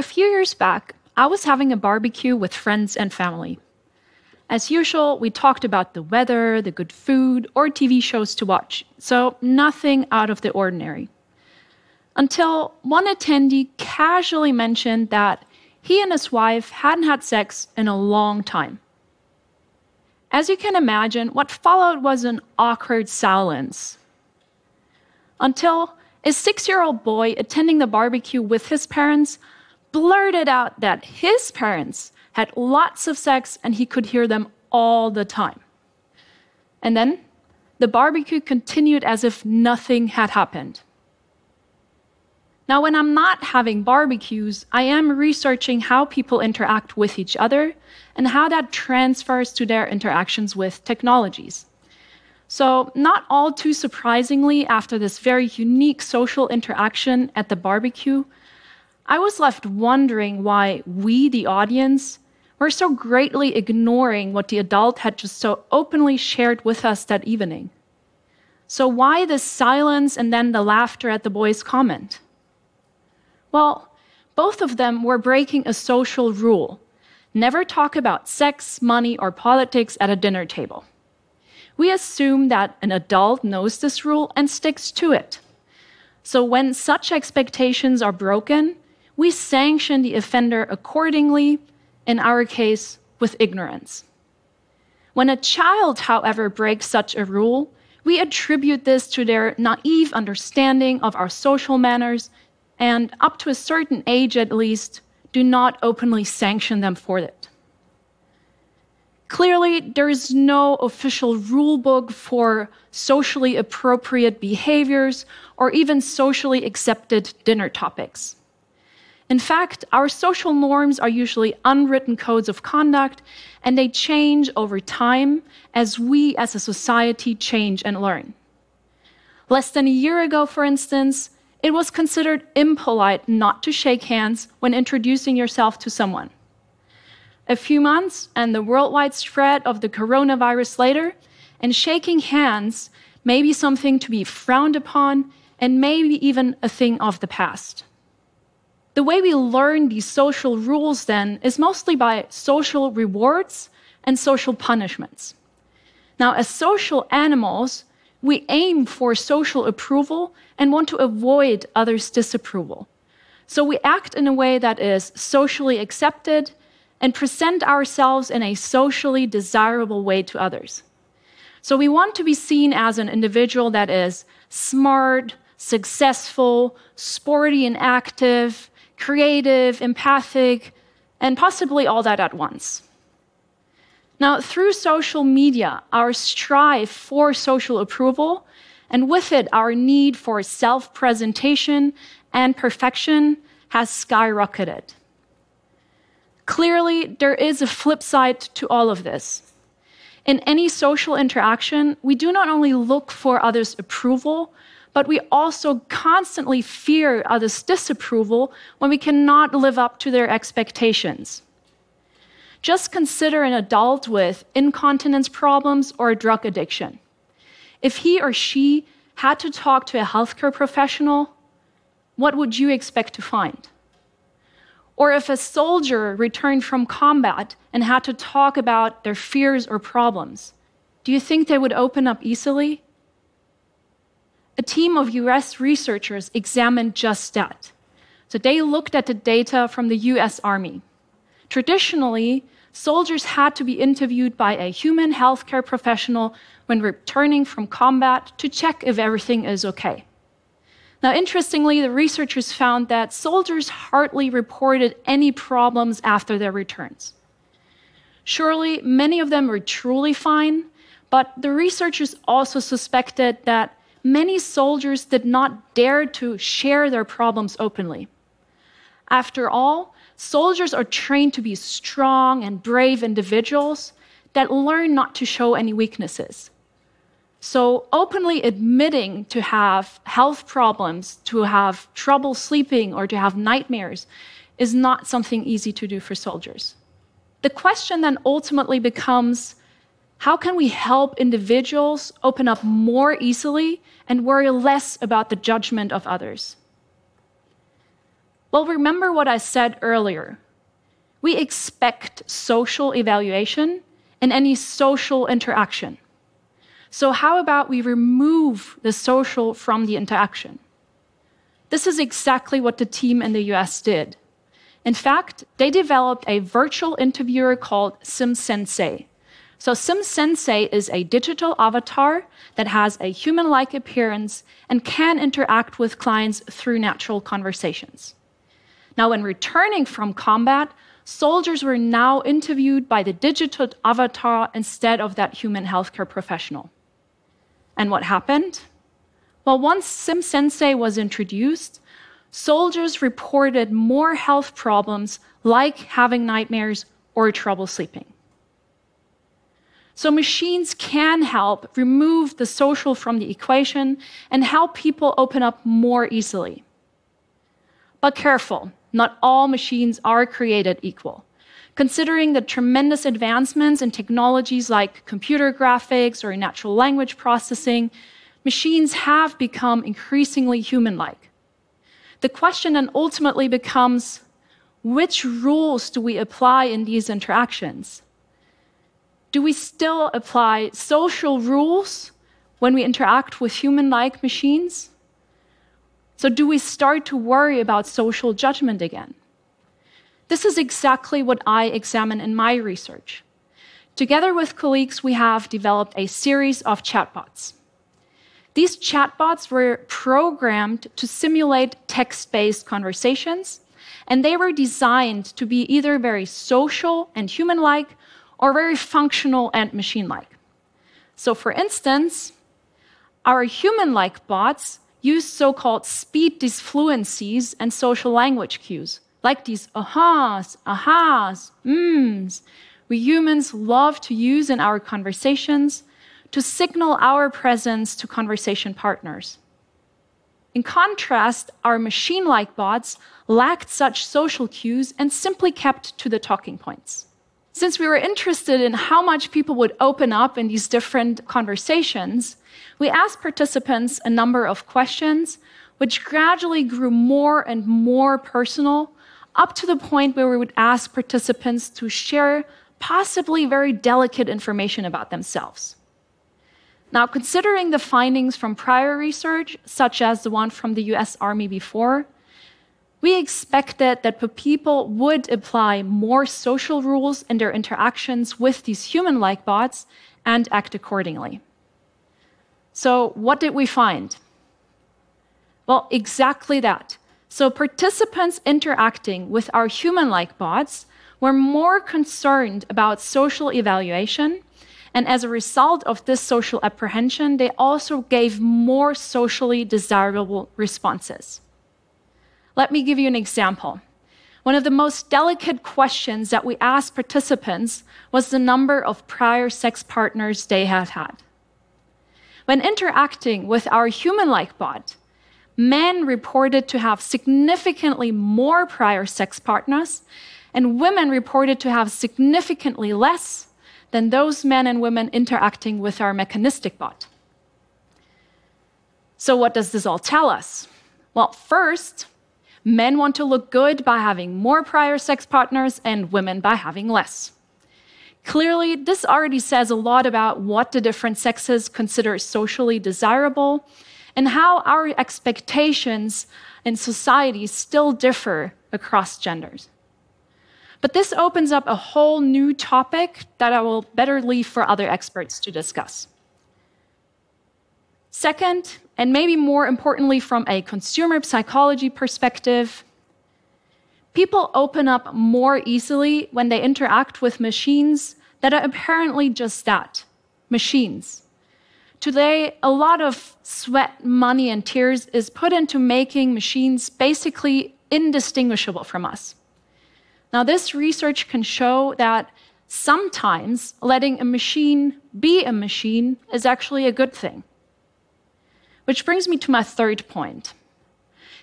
a few years back, I was having a barbecue with friends and family. As usual, we talked about the weather, the good food, or TV shows to watch, so nothing out of the ordinary. Until one attendee casually mentioned that he and his wife hadn't had sex in a long time. As you can imagine, what followed was an awkward silence. Until a six year old boy attending the barbecue with his parents blurted out that his parents had lots of sex and he could hear them all the time. And then the barbecue continued as if nothing had happened. Now, when I'm not having barbecues, I am researching how people interact with each other and how that transfers to their interactions with technologies. So, not all too surprisingly, after this very unique social interaction at the barbecue, I was left wondering why we, the audience, were so greatly ignoring what the adult had just so openly shared with us that evening. So, why the silence and then the laughter at the boy's comment? Well, both of them were breaking a social rule never talk about sex, money, or politics at a dinner table. We assume that an adult knows this rule and sticks to it. So, when such expectations are broken, we sanction the offender accordingly, in our case, with ignorance. When a child, however, breaks such a rule, we attribute this to their naive understanding of our social manners, and up to a certain age at least, do not openly sanction them for it. Clearly, there is no official rule book for socially appropriate behaviors or even socially accepted dinner topics. In fact, our social norms are usually unwritten codes of conduct, and they change over time as we as a society change and learn. Less than a year ago, for instance, it was considered impolite not to shake hands when introducing yourself to someone. A few months and the worldwide spread of the coronavirus later, and shaking hands may be something to be frowned upon and maybe even a thing of the past. The way we learn these social rules then is mostly by social rewards and social punishments. Now, as social animals, we aim for social approval and want to avoid others' disapproval. So we act in a way that is socially accepted and present ourselves in a socially desirable way to others. So we want to be seen as an individual that is smart, successful, sporty, and active, creative, empathic, and possibly all that at once. Now, through social media, our strive for social approval, and with it, our need for self presentation and perfection, has skyrocketed. Clearly, there is a flip side to all of this. In any social interaction, we do not only look for others' approval, but we also constantly fear others' disapproval when we cannot live up to their expectations. Just consider an adult with incontinence problems or a drug addiction. If he or she had to talk to a healthcare professional, what would you expect to find? Or if a soldier returned from combat and had to talk about their fears or problems, do you think they would open up easily? A team of US researchers examined just that. So they looked at the data from the US Army. Traditionally, soldiers had to be interviewed by a human healthcare professional when returning from combat to check if everything is okay. Now, interestingly, the researchers found that soldiers hardly reported any problems after their returns. Surely, many of them were truly fine, but the researchers also suspected that many soldiers did not dare to share their problems openly. After all, soldiers are trained to be strong and brave individuals that learn not to show any weaknesses. So, openly admitting to have health problems, to have trouble sleeping, or to have nightmares is not something easy to do for soldiers. The question then ultimately becomes how can we help individuals open up more easily and worry less about the judgment of others? Well, remember what I said earlier. We expect social evaluation in any social interaction. So, how about we remove the social from the interaction? This is exactly what the team in the US did. In fact, they developed a virtual interviewer called SimSensei. So, SimSensei is a digital avatar that has a human like appearance and can interact with clients through natural conversations. Now, when returning from combat, soldiers were now interviewed by the digital avatar instead of that human healthcare professional. And what happened? Well, once SimSensei was introduced, soldiers reported more health problems like having nightmares or trouble sleeping. So, machines can help remove the social from the equation and help people open up more easily. But careful, not all machines are created equal. Considering the tremendous advancements in technologies like computer graphics or natural language processing, machines have become increasingly human like. The question then ultimately becomes which rules do we apply in these interactions? Do we still apply social rules when we interact with human like machines? So, do we start to worry about social judgment again? This is exactly what I examine in my research. Together with colleagues, we have developed a series of chatbots. These chatbots were programmed to simulate text based conversations, and they were designed to be either very social and human like or very functional and machine like. So, for instance, our human like bots use so called speech disfluencies and social language cues, like these ahas, ahas, mms, we humans love to use in our conversations to signal our presence to conversation partners. In contrast, our machine like bots lacked such social cues and simply kept to the talking points. Since we were interested in how much people would open up in these different conversations, we asked participants a number of questions, which gradually grew more and more personal, up to the point where we would ask participants to share possibly very delicate information about themselves. Now, considering the findings from prior research, such as the one from the US Army before, we expected that people would apply more social rules in their interactions with these human like bots and act accordingly. So, what did we find? Well, exactly that. So, participants interacting with our human like bots were more concerned about social evaluation. And as a result of this social apprehension, they also gave more socially desirable responses. Let me give you an example. One of the most delicate questions that we asked participants was the number of prior sex partners they had had. When interacting with our human like bot, men reported to have significantly more prior sex partners, and women reported to have significantly less than those men and women interacting with our mechanistic bot. So, what does this all tell us? Well, first, men want to look good by having more prior sex partners, and women by having less. Clearly, this already says a lot about what the different sexes consider socially desirable and how our expectations in society still differ across genders. But this opens up a whole new topic that I will better leave for other experts to discuss. Second, and maybe more importantly from a consumer psychology perspective, People open up more easily when they interact with machines that are apparently just that machines. Today, a lot of sweat, money, and tears is put into making machines basically indistinguishable from us. Now, this research can show that sometimes letting a machine be a machine is actually a good thing. Which brings me to my third point.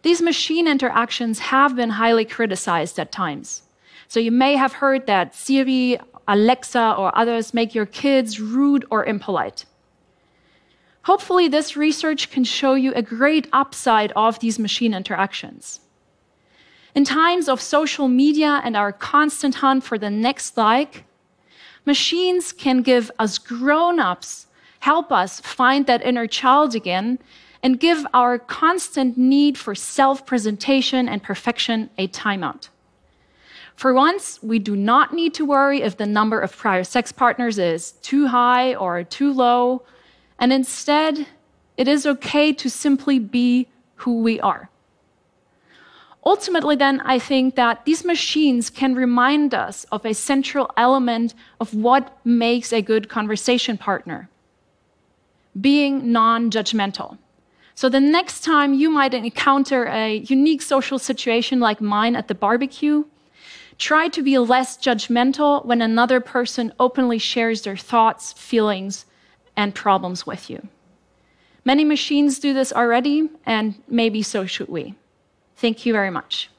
These machine interactions have been highly criticized at times. So you may have heard that Siri, Alexa, or others make your kids rude or impolite. Hopefully, this research can show you a great upside of these machine interactions. In times of social media and our constant hunt for the next like, machines can give us grown ups, help us find that inner child again, and give our constant need for self presentation and perfection a timeout. For once, we do not need to worry if the number of prior sex partners is too high or too low, and instead, it is okay to simply be who we are. Ultimately, then, I think that these machines can remind us of a central element of what makes a good conversation partner being non judgmental. So, the next time you might encounter a unique social situation like mine at the barbecue, try to be less judgmental when another person openly shares their thoughts, feelings, and problems with you. Many machines do this already, and maybe so should we. Thank you very much.